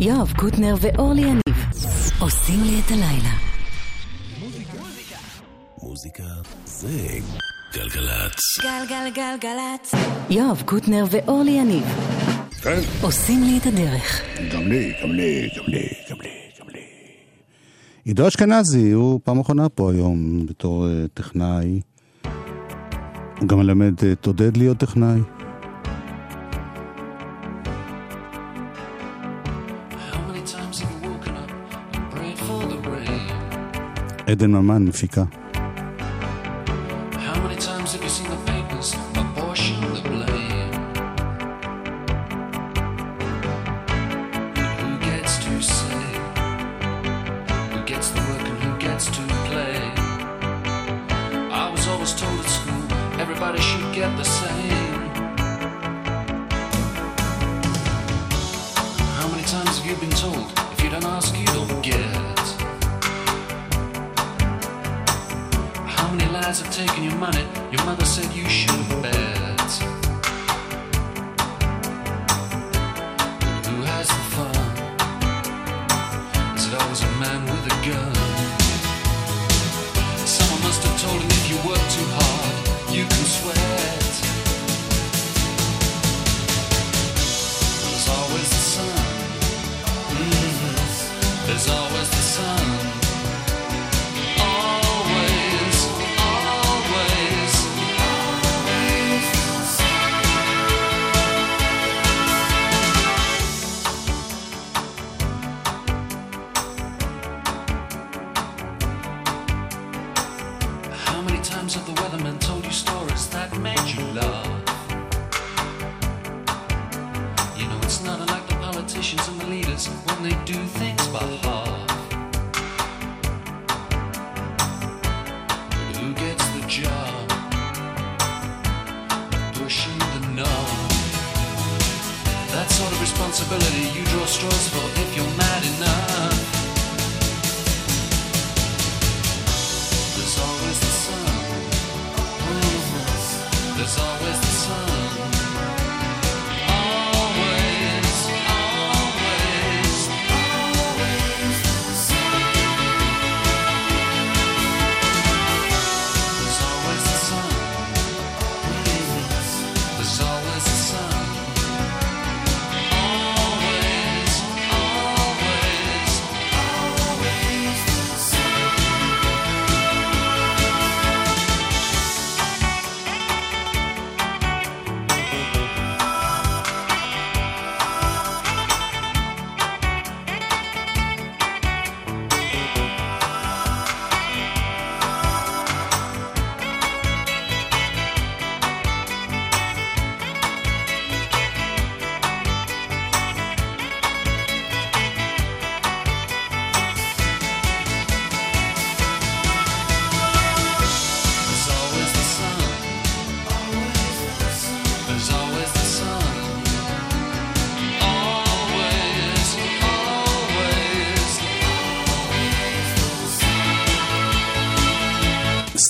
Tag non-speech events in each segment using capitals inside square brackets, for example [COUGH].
יואב קוטנר ואורלי יניב עושים לי את הלילה. מוזיקה. זה גלגלצ. גלגלגלגלצ. יואב קוטנר ואורלי יניב כן. עושים לי את הדרך. גם לי, גם לי, גם לי, גם לי. עידו אשכנזי הוא פעם אחרונה פה היום בתור אה, טכנאי. הוא גם מלמד אה, את עודד להיות טכנאי. עדן ממן מפיקה.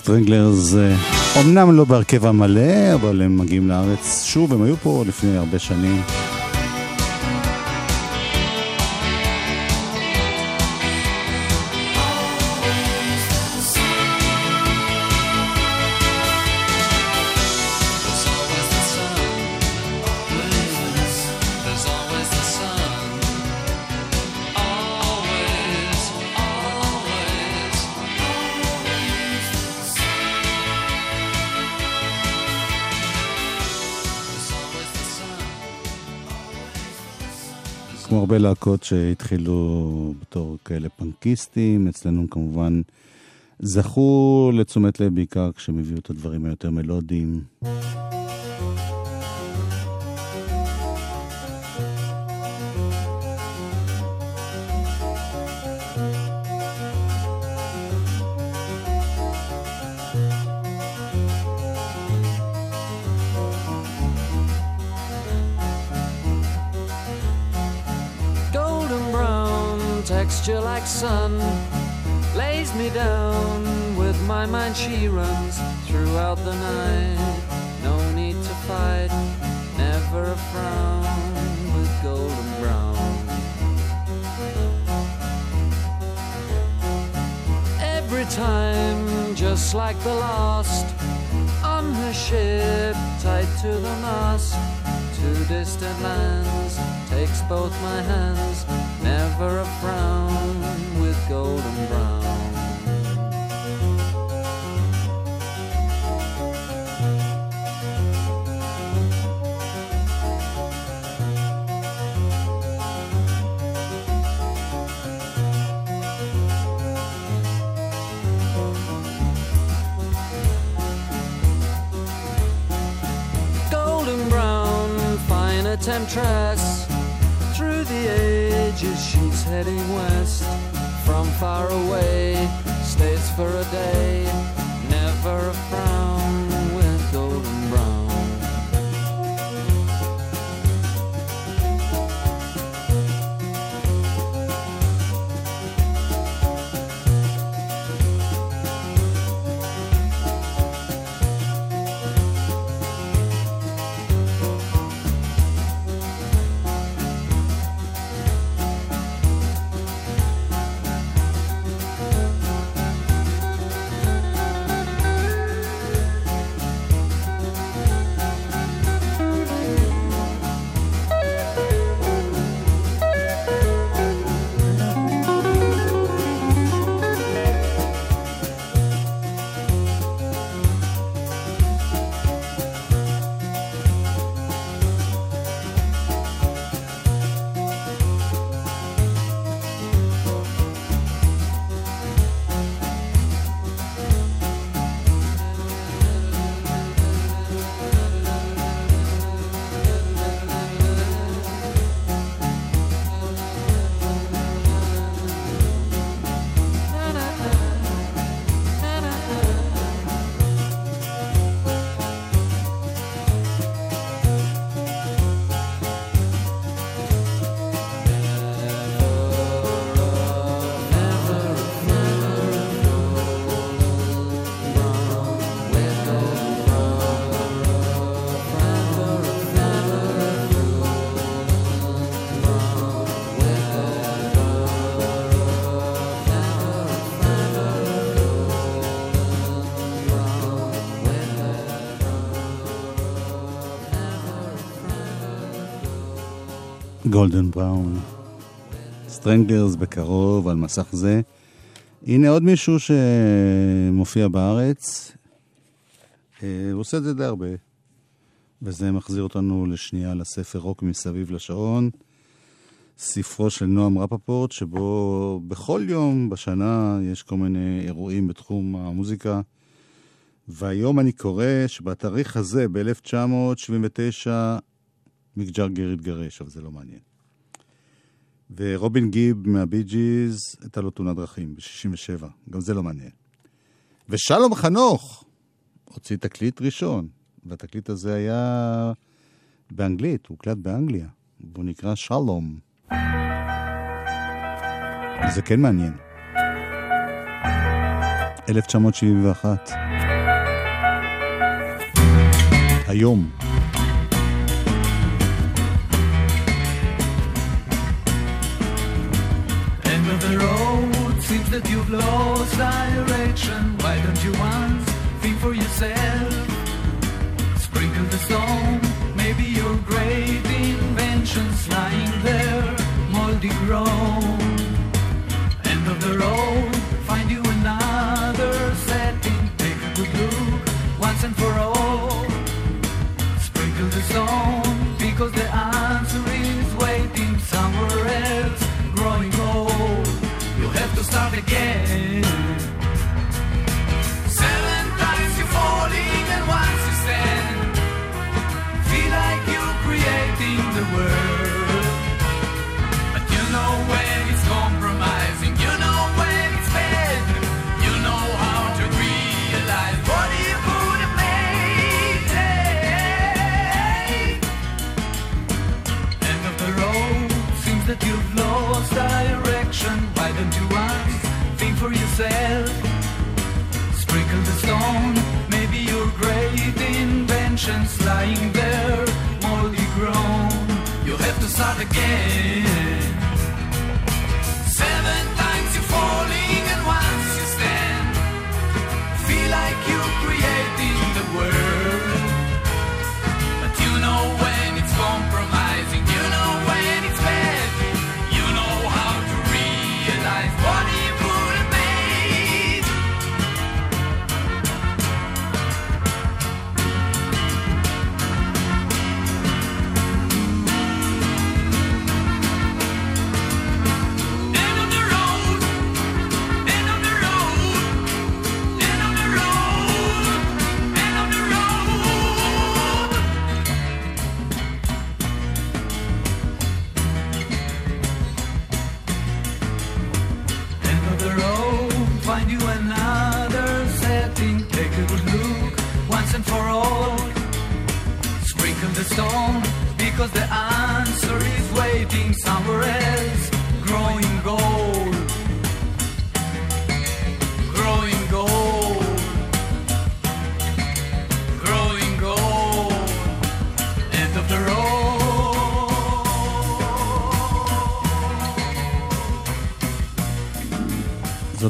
Stranglers, אומנם לא בהרכב המלא, אבל הם מגיעים לארץ שוב, הם היו פה לפני הרבה שנים. להקות שהתחילו בתור כאלה פנקיסטים, אצלנו כמובן זכו לתשומת לב בעיקר כשהם הביאו את הדברים היותר מלודיים. like sun. Lays me down with my mind. She runs throughout the night. No need to fight. Never a frown with golden brown. Every time just like the last on her ship tied to the mast to distant lands takes both my hands. Never a frown golden brown. golden brown, fine temptress. Through the ages, she's heading west. Far away, stays for a day. Never a frown Golden Brown. Stranglers בקרוב על מסך זה. הנה עוד מישהו שמופיע בארץ. אה, הוא עושה את זה די הרבה. וזה מחזיר אותנו לשנייה לספר רוק מסביב לשעון. ספרו של נועם רפפורט, שבו בכל יום בשנה יש כל מיני אירועים בתחום המוזיקה. והיום אני קורא שבתאריך הזה, ב-1979, מיק ג'אגר התגרש, אבל זה לא מעניין. ורובין גיב מהבי ג'יז, הייתה לו תאונת דרכים ב-67, גם זה לא מעניין. ושלום חנוך הוציא תקליט ראשון, והתקליט הזה היה באנגלית, הוא הוקלט באנגליה, והוא נקרא שלום. זה כן מעניין. 1971. היום. That you've lost direction. Why don't you once think for yourself? Sprinkle the stone, maybe your great inventions lying again. Inventions lying there, moldy grown. You have to start again.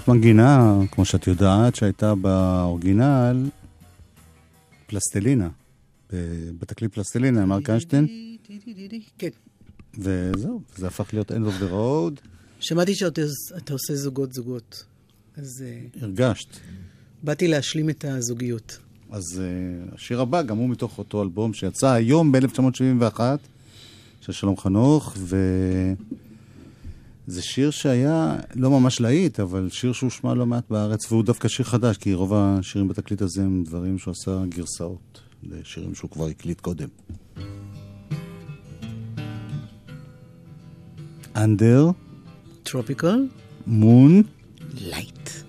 מנגינה, כמו שאת יודעת, שהייתה באורגינל פלסטלינה. בתקליט פלסטלינה, מרק איינשטיין, כן. וזהו, זה הפך להיות End of the Road. שמעתי שאתה אתה עושה זוגות זוגות. אז אה, הרגשת. באתי להשלים את הזוגיות. אז uh, השיר הבא, גם הוא מתוך אותו אלבום שיצא היום ב-1971, של שלום חנוך, וזה שיר שהיה לא ממש להיט, אבל שיר שהושמע לא מעט בארץ, והוא דווקא שיר חדש, כי רוב השירים בתקליט הזה הם דברים שהוא עשה גרסאות לשירים שהוא כבר הקליט קודם. Under, tropical? Moon, light.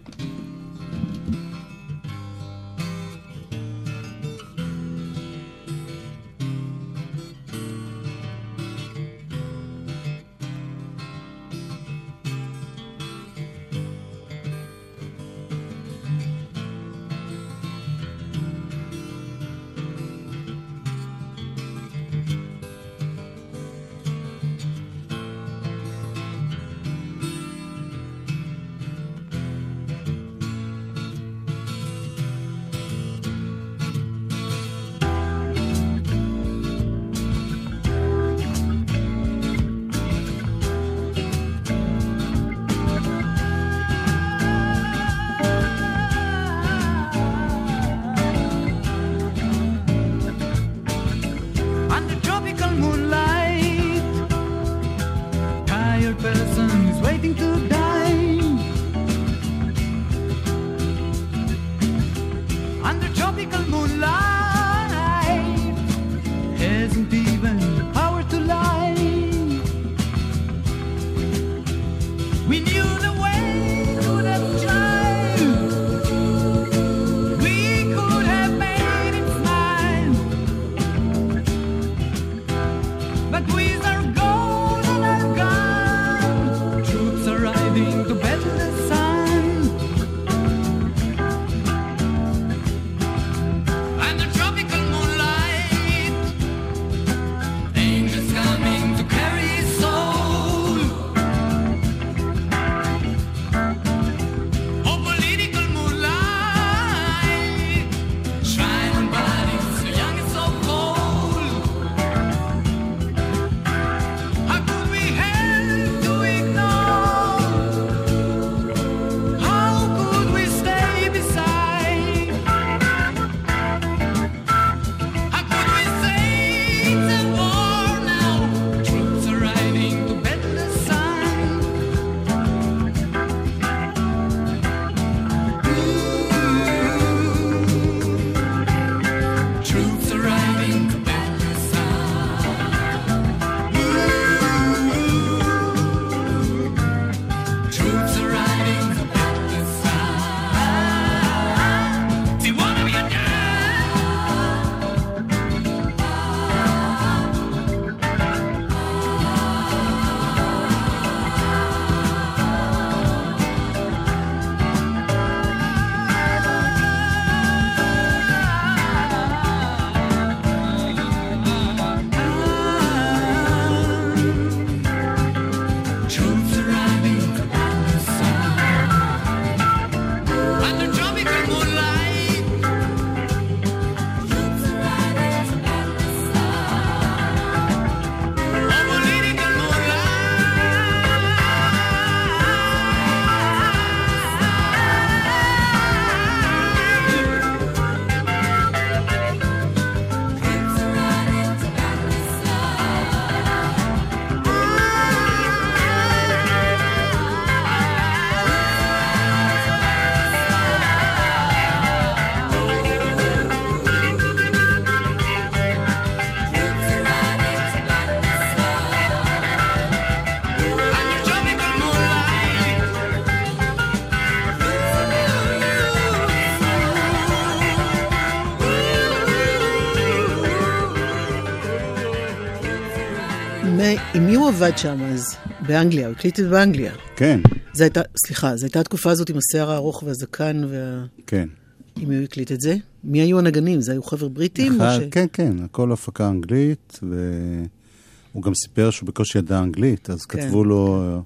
עם מי הוא עבד שם אז? באנגליה, הוא הקליט את זה באנגליה. כן, זו הייתה, סליחה, זו הייתה התקופה הזאת עם השיער הארוך והזקן וה... כן. עם מי הוא הקליט את זה? מי היו הנגנים? זה היו חבר'ה בריטים? אחד- ש... כן, כן, הכל הפקה אנגלית, והוא גם סיפר שהוא בקושי ידע אנגלית, אז כן. כתבו לו אה,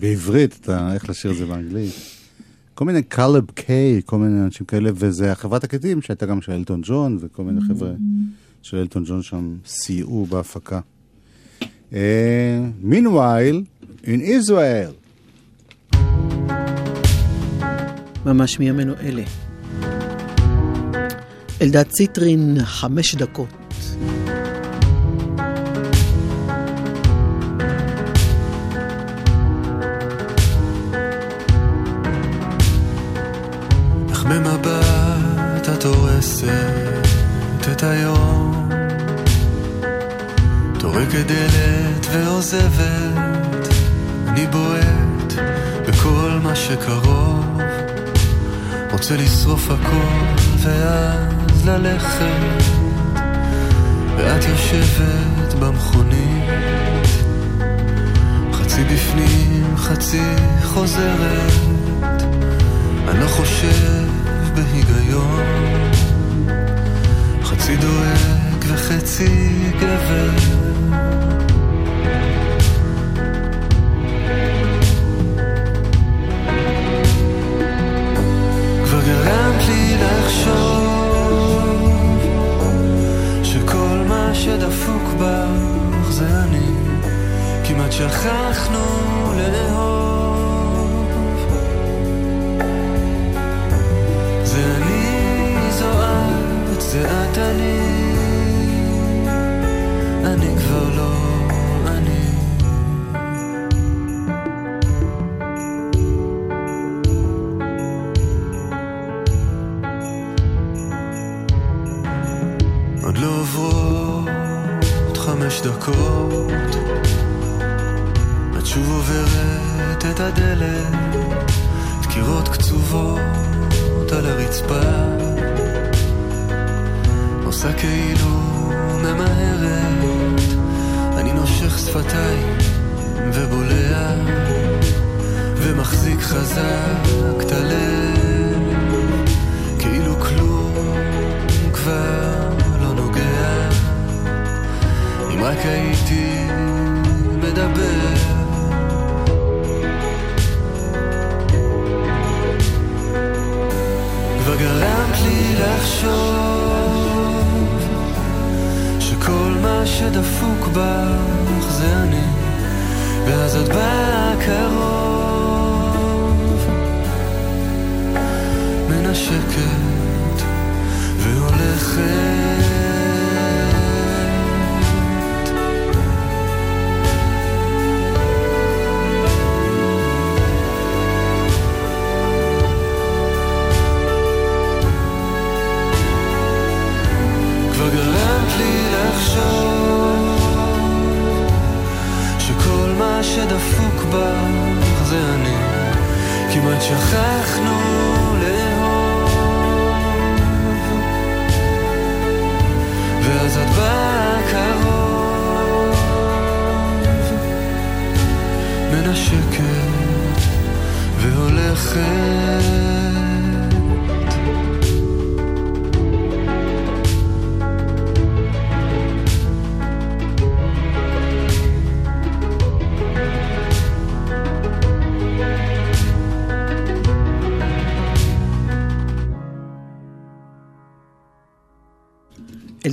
בעברית את ה- איך לשיר את זה באנגלית. כל מיני קלב קיי, כל מיני אנשים כאלה, וזה החברת תקליטים שהייתה גם של אלטון ג'ון, וכל מיני חבר'ה של אלטון ג'ון שם סייעו בהפקה. Meanwhile, in Israel, ממש מימינו אלה. אלדד ציטרין, חמש דקות. איך במבט את הורסת את היום טורקת דלת ועוזבת אני בועט בכל מה שקרוב. רוצה לשרוף הכל ואז ללכת ואת יושבת במכונית. חצי בפנים חצי חוזרת אני לא חושב בהיגיון. חצי דואג וחצי גבר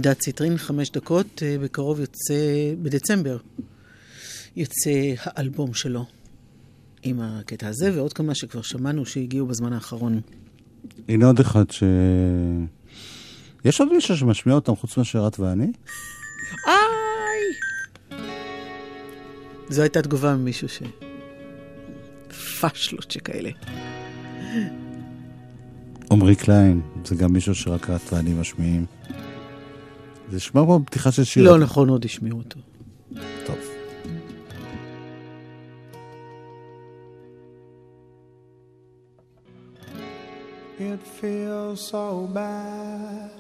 אלדד ציטרין, חמש דקות, אה, בקרוב יוצא, בדצמבר, יוצא האלבום שלו עם הקטע הזה, ועוד כמה שכבר שמענו שהגיעו בזמן האחרון. הנה עוד אחד ש... יש עוד מישהו שמשמיע אותם חוץ מאשר את ואני? איי! זו הייתה תגובה ממישהו ש... פאשלות שכאלה. עמרי קליין, זה גם מישהו שרק את ואני משמיעים. זה נשמע כמו פתיחה של שיר. לא נכון, עוד ישמעו אותו. טוב. It feels so bad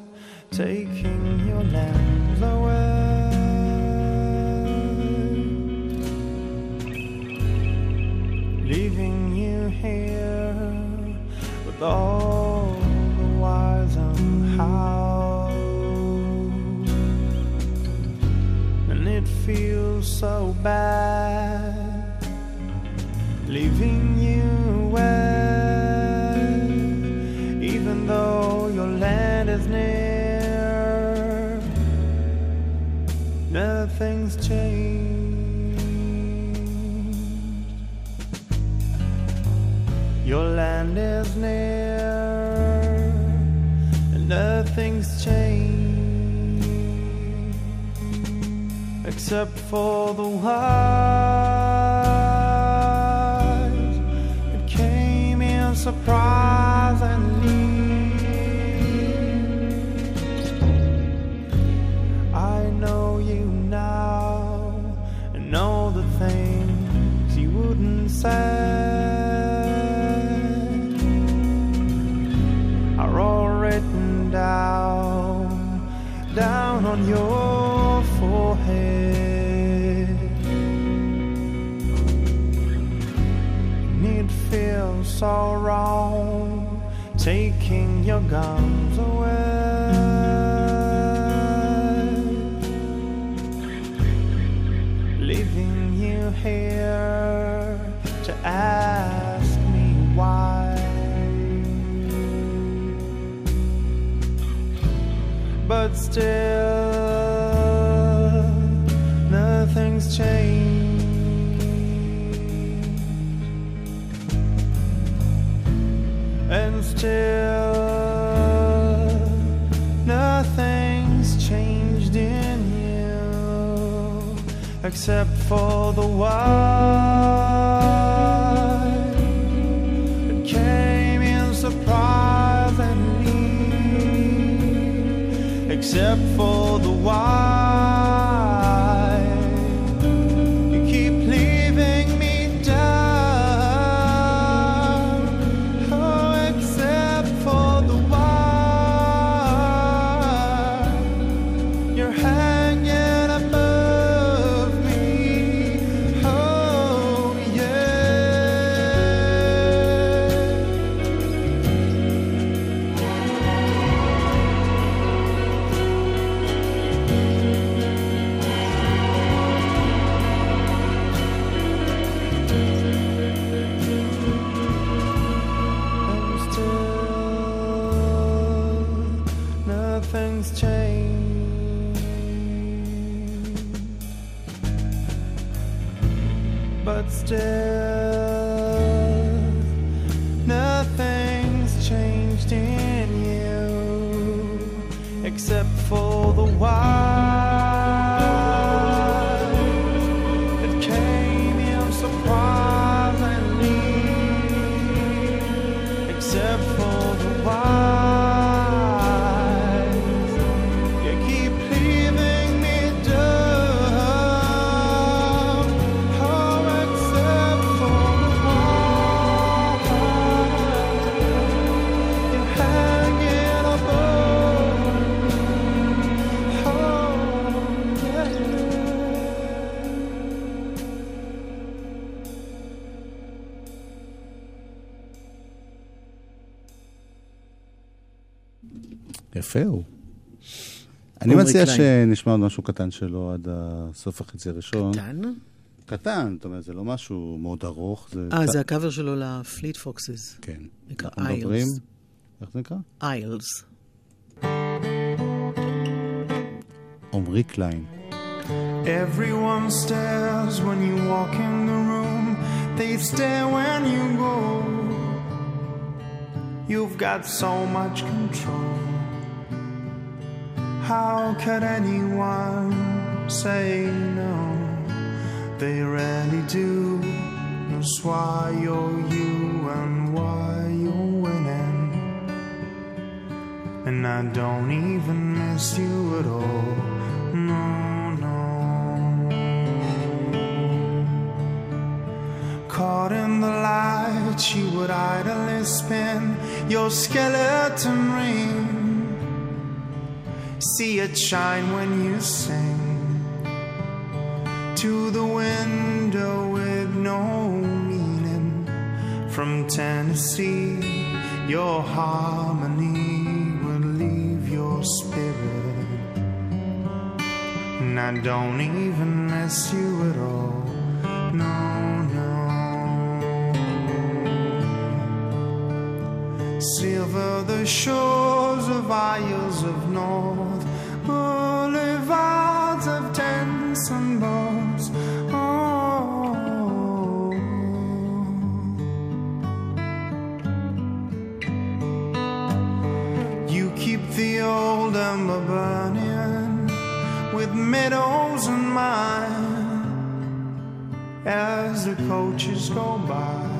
taking your hands away. Leaving you here with all back, leaving except for the wise so wrong taking your guns away. Leaving you here to ask me why. but still nothing's changed. Still nothing's changed in you except for the why that came in surprisingly except for the why יפה הוא. אני מציע. שנשמע עוד משהו קטן שלו עד הסוף החצי הראשון. קטן? קטן, זאת אומרת, זה לא משהו מאוד ארוך. אה, זה הקאבר שלו ל Fleet Foxes. כן. נקרא אנחנו מדברים... Isles. איך זה נקרא? Isles. עמרי קליין. Everyone stares when you walk in the room. They stare when you go. You've got so much control. How could anyone say no? They really do. That's why you're you and why you're winning. And I don't even miss you at all. No, no. Caught in the light, you would idly spin your skeleton ring. See it shine when you sing to the window with no meaning. from Tennessee. Your harmony will leave your spirit. And I don't even miss you at all. No, no. Silver the shores of isles of north, and boats. Oh. You keep the old ember burning with meadows and mine as the coaches go by.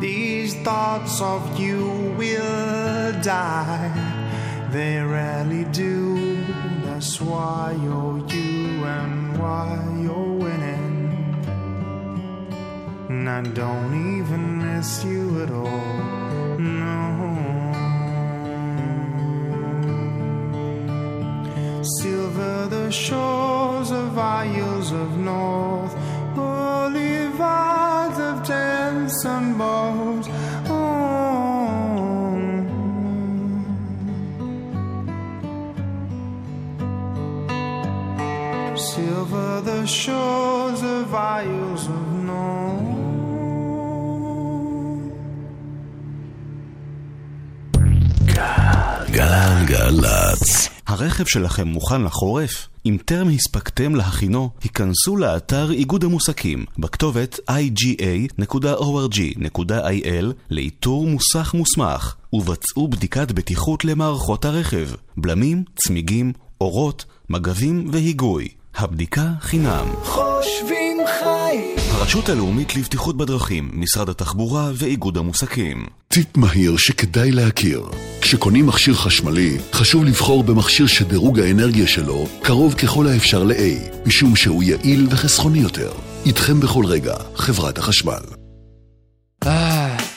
These thoughts of you will die. They rarely do. That's why you're you and why you're winning. And I don't even miss you at all. No. Silver the shores of isles of north, boulevards of tents and shores of isles of north. גלגלצ. הרכב שלכם מוכן לחורף? אם טרם הספקתם להכינו, היכנסו לאתר איגוד המוסקים בכתובת iga.org.il לאיתור מוסך מוסמך ובצעו בדיקת בטיחות למערכות הרכב, בלמים, צמיגים, אורות, מגבים והיגוי. הבדיקה חינם. חושבים חיים. הרשות הלאומית לבטיחות בדרכים, משרד התחבורה ואיגוד המוסקים. טיפ מהיר שכדאי להכיר. כשקונים מכשיר חשמלי, חשוב לבחור במכשיר שדירוג האנרגיה שלו קרוב ככל האפשר ל-A, משום שהוא יעיל וחסכוני יותר. איתכם בכל רגע, חברת החשמל.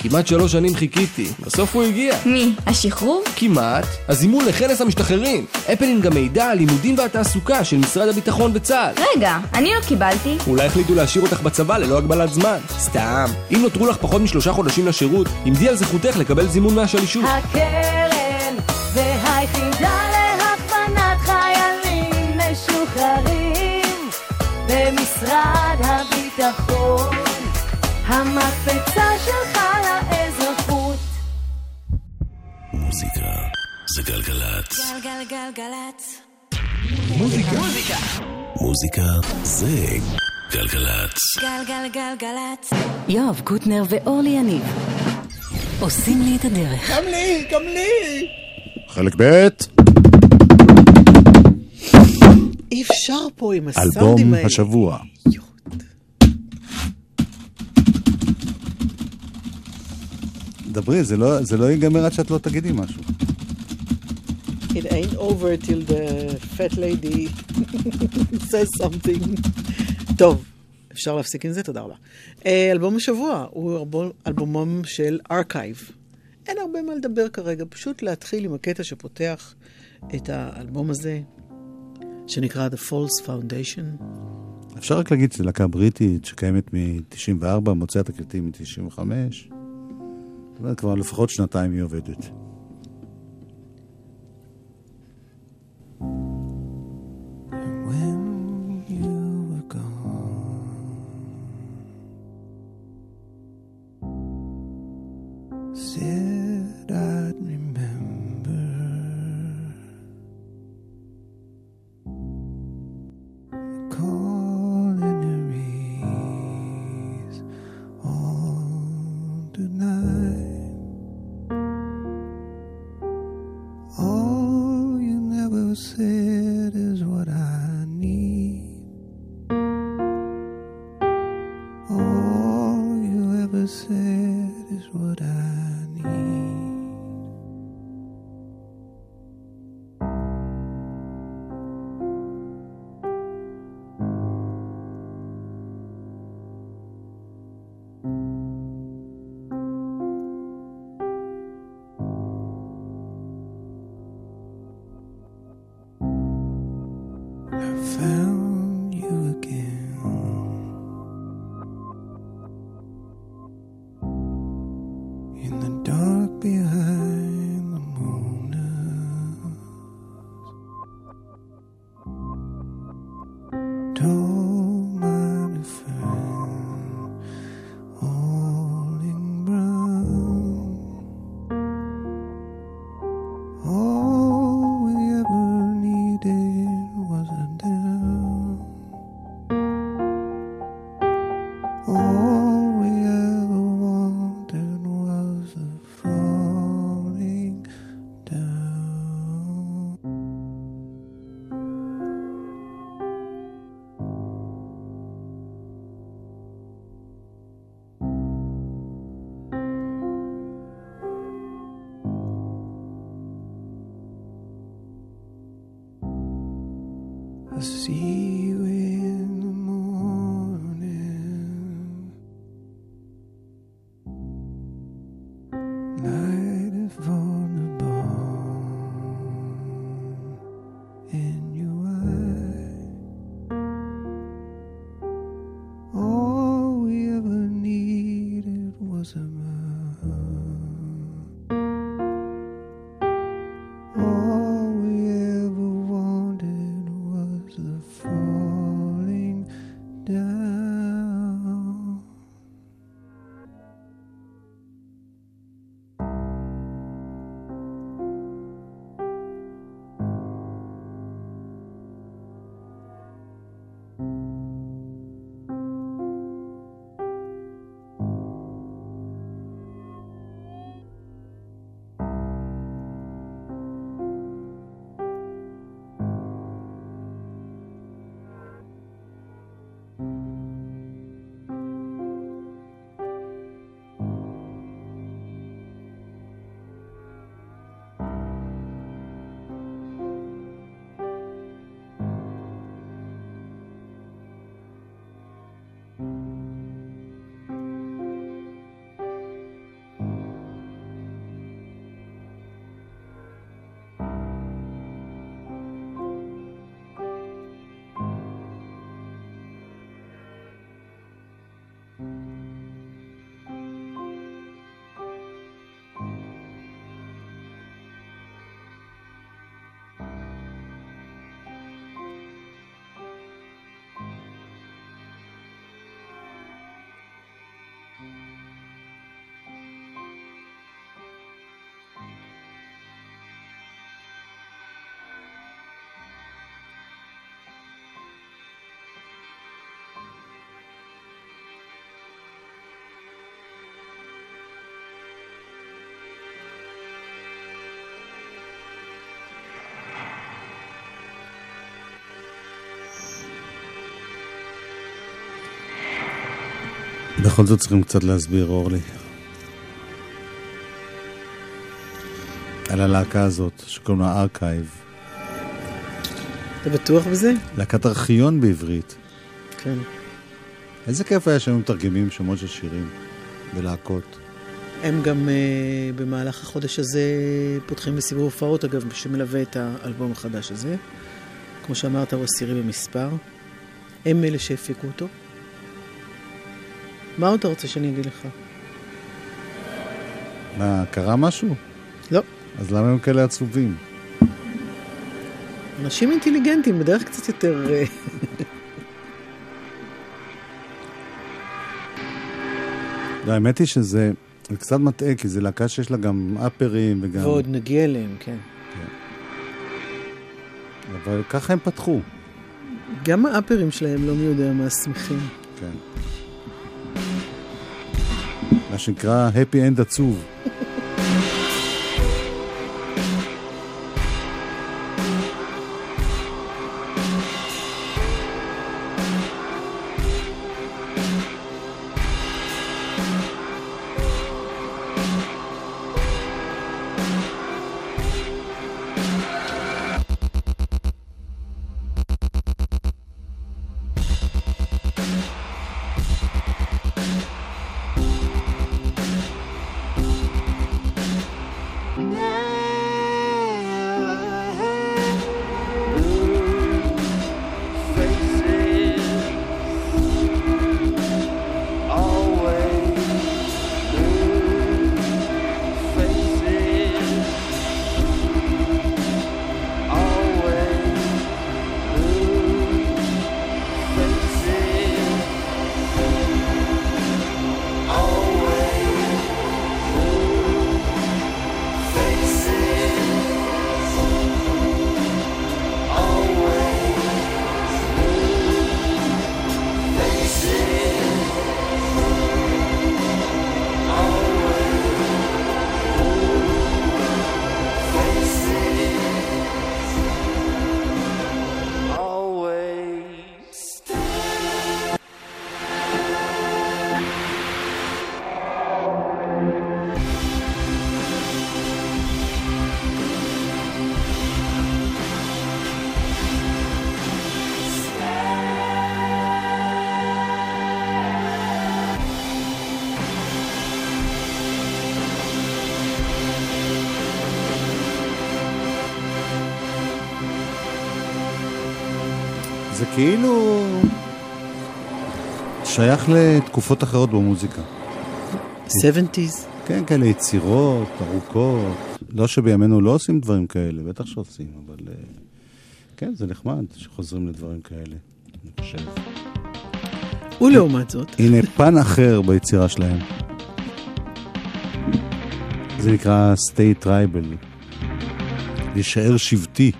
כמעט שלוש שנים חיכיתי. בסוף הוא הגיע. מי? השחרור? כמעט. הזימון לכנס המשתחררים. הפלין גם מידע על לימודים והתעסוקה של משרד הביטחון וצה"ל. רגע, אני לא קיבלתי. אולי החליטו להשאיר אותך בצבא ללא הגבלת זמן. סתם. אם נותרו לך פחות משלושה חודשים לשירות, עמדי על זכותך לקבל זימון מהשלישות. הקרן והיחידה להכוונת חיילים משוחררים במשרד הביטחון המקפצה שלך מוזיקה זה גלגלצ. גלגלגלגלצ. מוזיקה. מוזיקה זה גלגלצ. גלגלגלגלצ. יואב קוטנר ואורלי יניב עושים לי את הדרך. גם לי, גם לי. חלק ב' אי אפשר פה עם הסאונדים אלבום האלה. השבוע. דברי, זה לא, זה לא ייגמר עד שאת לא תגידי משהו. It ain't over till the fat lady [LAUGHS] says something. טוב, אפשר להפסיק עם זה? תודה רבה. אה, אלבום השבוע הוא אלבום, אלבומם של ארכייב. אין הרבה מה לדבר כרגע, פשוט להתחיל עם הקטע שפותח את האלבום הזה, שנקרא The False Foundation. אפשר רק להגיד שזו להקה בריטית שקיימת מ-94, מוציאה תקליטים מ-95. כבר לפחות שנתיים היא עובדת. בכל זאת צריכים קצת להסביר, אורלי. על הלהקה הזאת, שקוראים לה ארכייב. אתה בטוח בזה? להקת ארכיון בעברית. כן. איזה כיף היה שהיו מתרגמים שמות של שירים ולהקות. הם גם uh, במהלך החודש הזה פותחים בסיבוב הופעות, אגב, שמלווה את האלבום החדש הזה. כמו שאמרת, הוא עשירי במספר. הם אלה שהפיקו אותו. מה עוד אתה רוצה שאני אגיד לך? מה, קרה משהו? לא. אז למה הם כאלה עצובים? אנשים אינטליגנטים, בדרך קצת יותר... אה, לא, האמת היא שזה זה קצת מטעה, כי זו להקה שיש לה גם אפרים וגם... ועוד נגיע אליהם, כן. אבל ככה הם פתחו. גם האפרים שלהם לא מי יודע מה שמחים. כן. מה שנקרא happy end עצוב. כאילו שייך לתקופות אחרות במוזיקה. 70's. כן, כאלה יצירות ארוכות. לא שבימינו לא עושים דברים כאלה, בטח שעושים, אבל אה, כן, זה נחמד שחוזרים לדברים כאלה, אני חושב. ולעומת זאת, הנה פן אחר ביצירה שלהם. זה נקרא stay tribal. להישאר שבטי.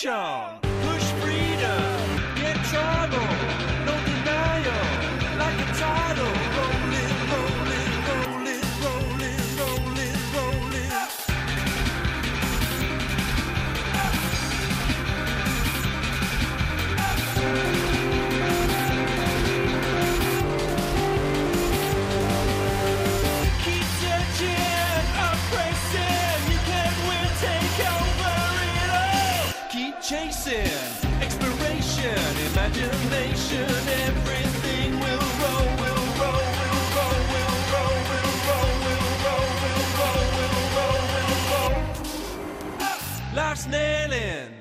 Sean. Amen.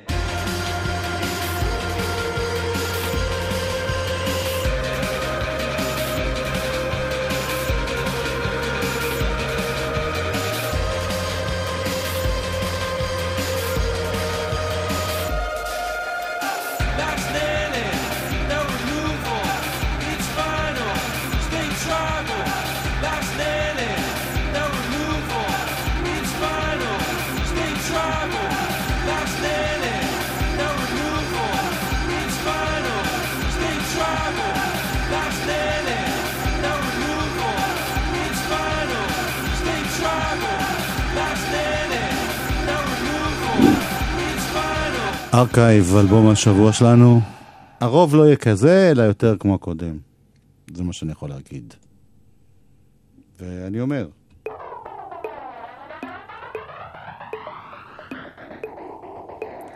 ארכייב, אלבום השבוע שלנו. הרוב לא יהיה כזה, אלא יותר כמו הקודם. זה מה שאני יכול להגיד. ואני אומר,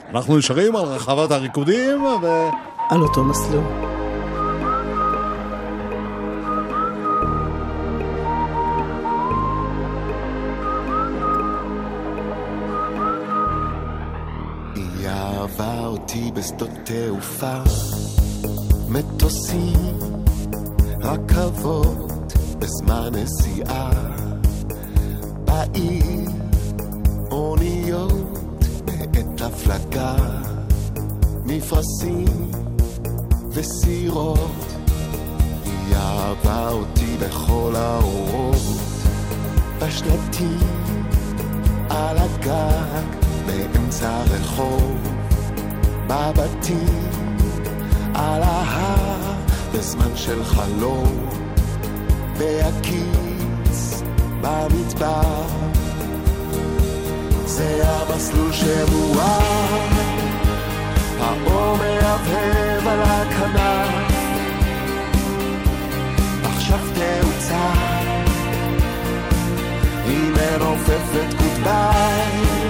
אנחנו נשארים על רחבת הריקודים, ו... על אותו מסלול. אותי בשדות תעופה, מטוסים, רכבות, בזמן נסיעה, בעיר, אוניות, בעת הפלגה, מפרשים וסירות. היא אהבה אותי בכל האורות, בשלטים, על הגג, באמצע הרחוב, בבתים, על ההר, בזמן של חלום, בהקיץ, במדבר. זה המסלול שמואר, האור מהבהב על הכנף, עכשיו תאוצה, היא מנופפת גודביי.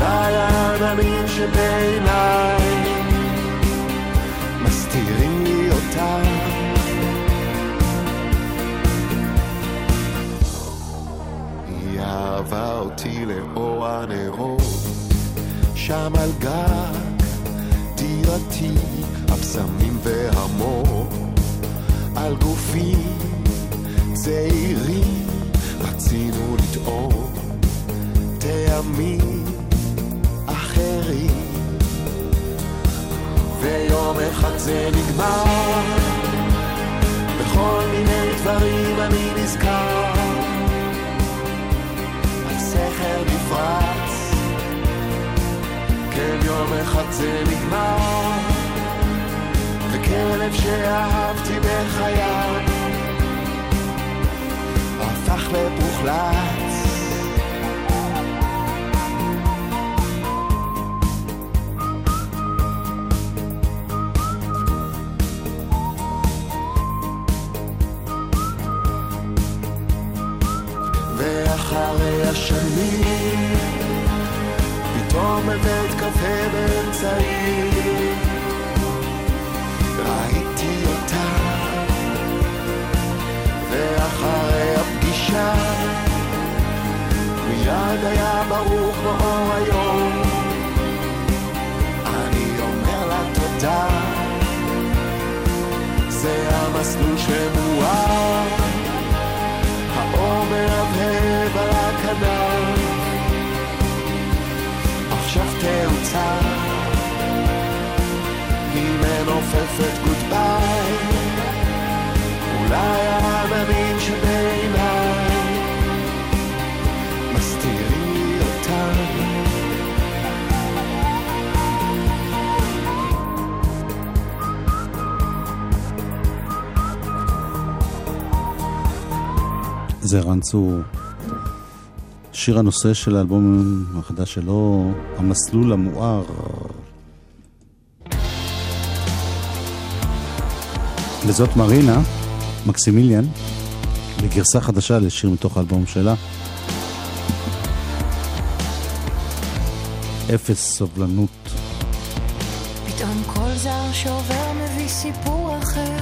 אולי העננים שבעיניי. מסתירים לי אותה. היא אהבה אותי לאור הנרות, שם על גג דירתי, הבשמים והמור, על גופים צעירים רצינו לטעום. טעמים אחרים. ויום אחד זה נגמר. בכל מיני דברים אני נזכר. הסכר נפרץ. כן יום אחד זה נגמר. וכלב שאהבתי בחיי. הפך לפוחלץ ערן צור. שיר הנושא של האלבום החדש שלו, המסלול המואר. וזאת מרינה מקסימיליאן, בגרסה חדשה לשיר מתוך האלבום שלה. אפס סובלנות. פתאום כל זר שעובר מביא סיפור אחר,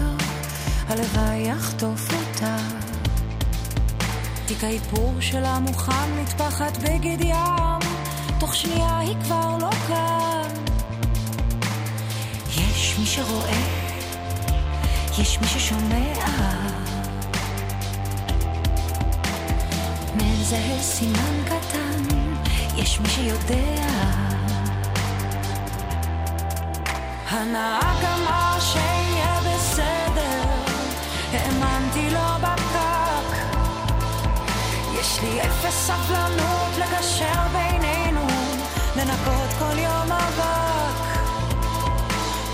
הלוואי יחטוף אותה. תיק האיפור שלה מוכן מטפחת בגד ים, תוך שנייה היא כבר לא כאן. יש מי שרואה, יש מי ששומע. מזהה סימן קטן, יש מי שיודע. הנהג אמר שיהיה בסדר, האמנתי לו. לי אפס סבלנות לגשר בינינו, לנקות כל יום אבק.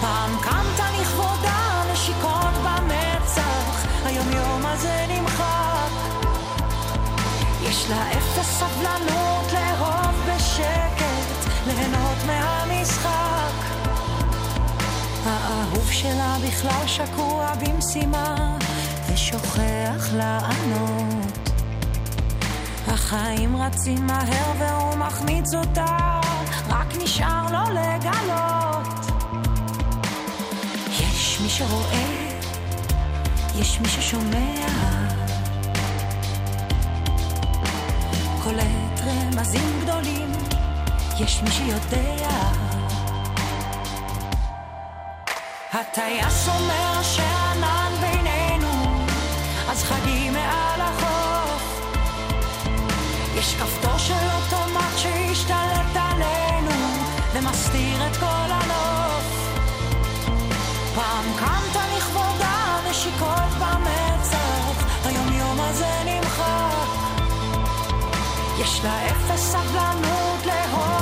פעם קמת לכבודה, נשיקות במצח, היום יום הזה נמחק. יש לה אפס סבלנות לאהוב בשקט, ליהנות מהמשחק. האהוב שלה בכלל שקוע במשימה, ושוכח לענות. החיים רצים מהר והוא מחמיץ אותה, רק נשאר לו לגלות. יש מי שרואה, יש מי ששומע. קולט רמזים גדולים, יש מי שיודע. הטייס אומר שהענן בינינו, אז חגי מעל החוף. יש כפתור של אוטומט שהשתלט עלינו, ומסתיר את כל הנוף. פעם קמת לכבודה, נשיקות במצח, היום יום הזה נמחק. יש לה אפס סבלנות לאהוב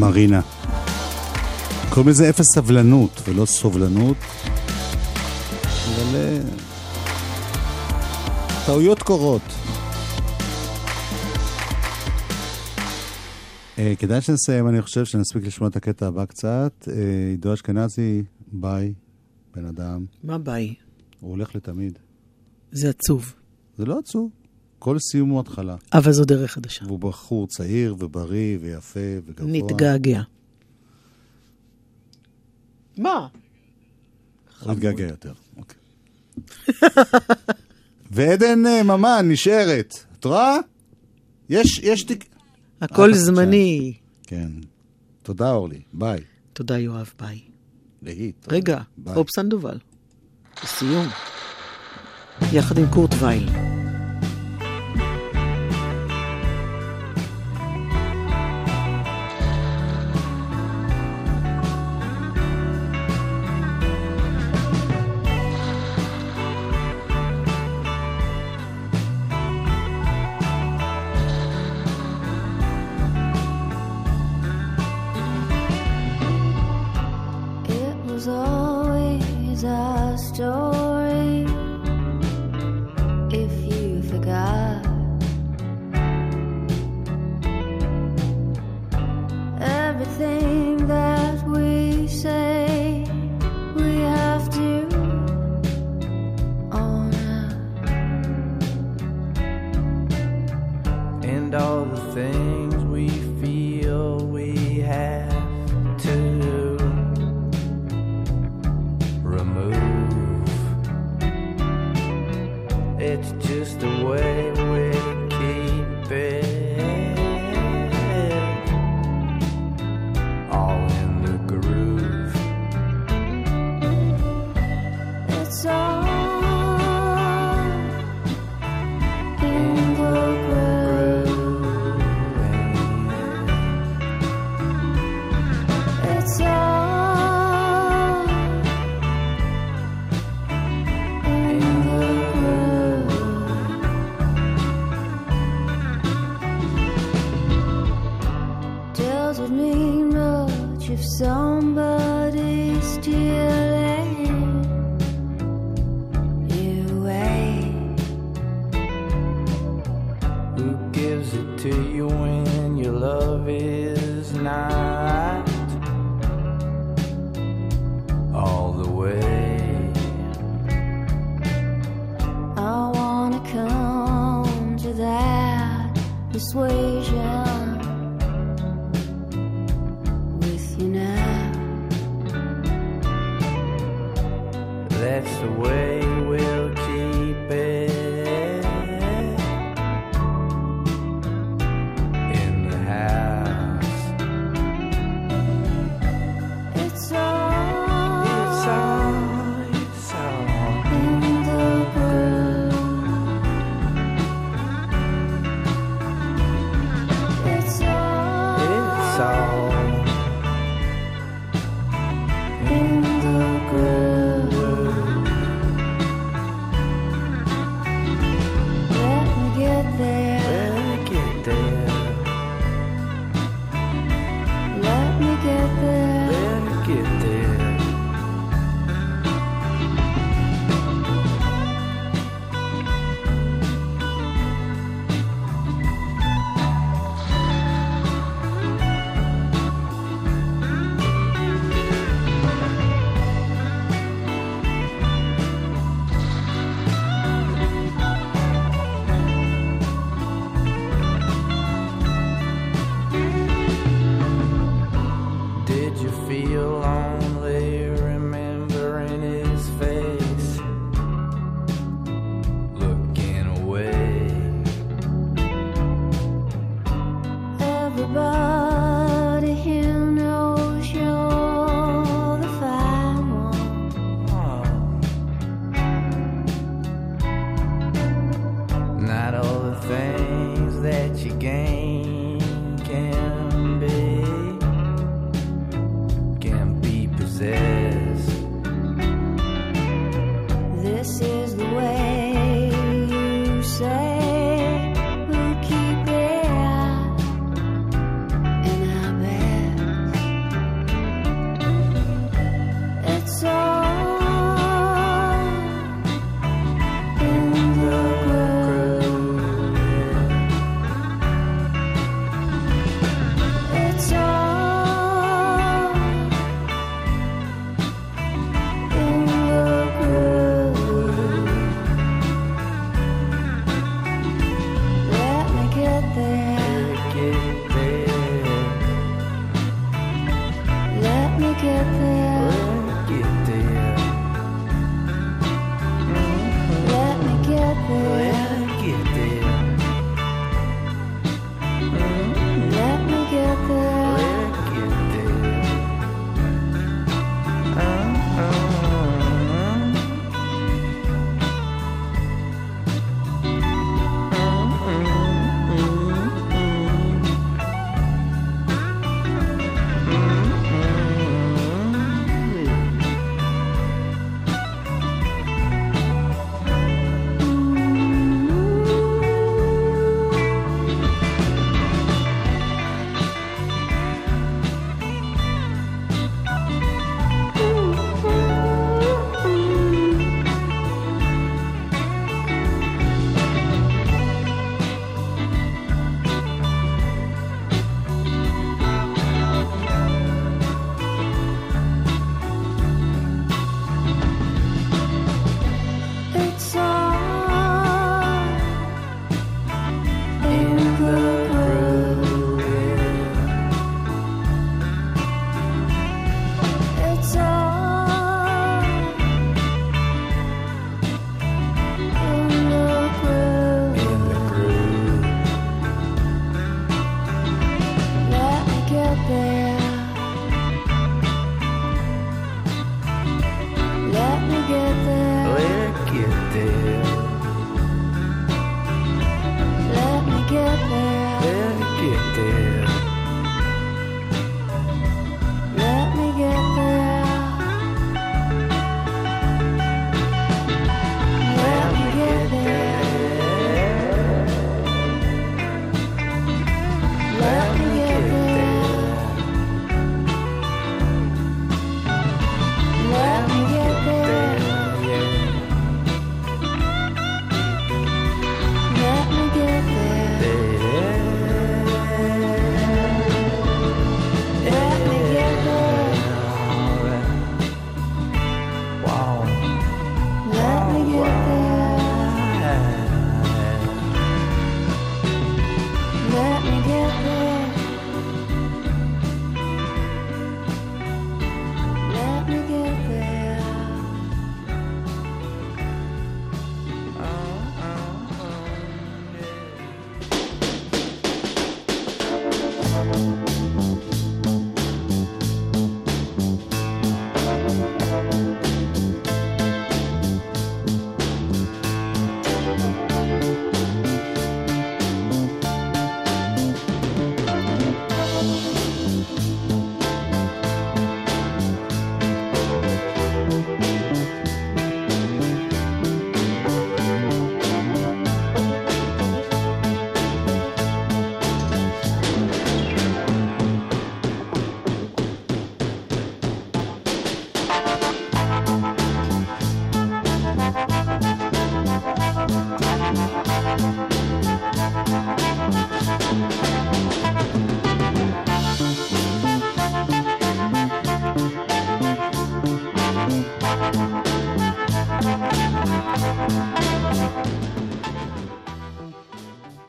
מרינה. קוראים לזה אפס סבלנות ולא סובלנות, אבל אה, טעויות קורות. אה, כדאי שנסיים, אני חושב שנספיק לשמוע את הקטע הבא קצת. אה, עידו אשכנזי, ביי, בן אדם. מה ביי? הוא הולך לתמיד. זה עצוב. זה לא עצוב. כל סיום הוא התחלה. אבל זו דרך חדשה. והוא בחור צעיר ובריא ויפה וגבוה. נתגעגע. מה? אל תגעגע יותר. אוקיי. [LAUGHS] ועדן אה, ממן נשארת. את רואה? יש, יש תיק... הכל אה, זמני. כן. תודה, אורלי. ביי. תודה, יואב, ביי. להיט. רגע. הופ סנדובל. לסיום. יחד עם קורט וייל.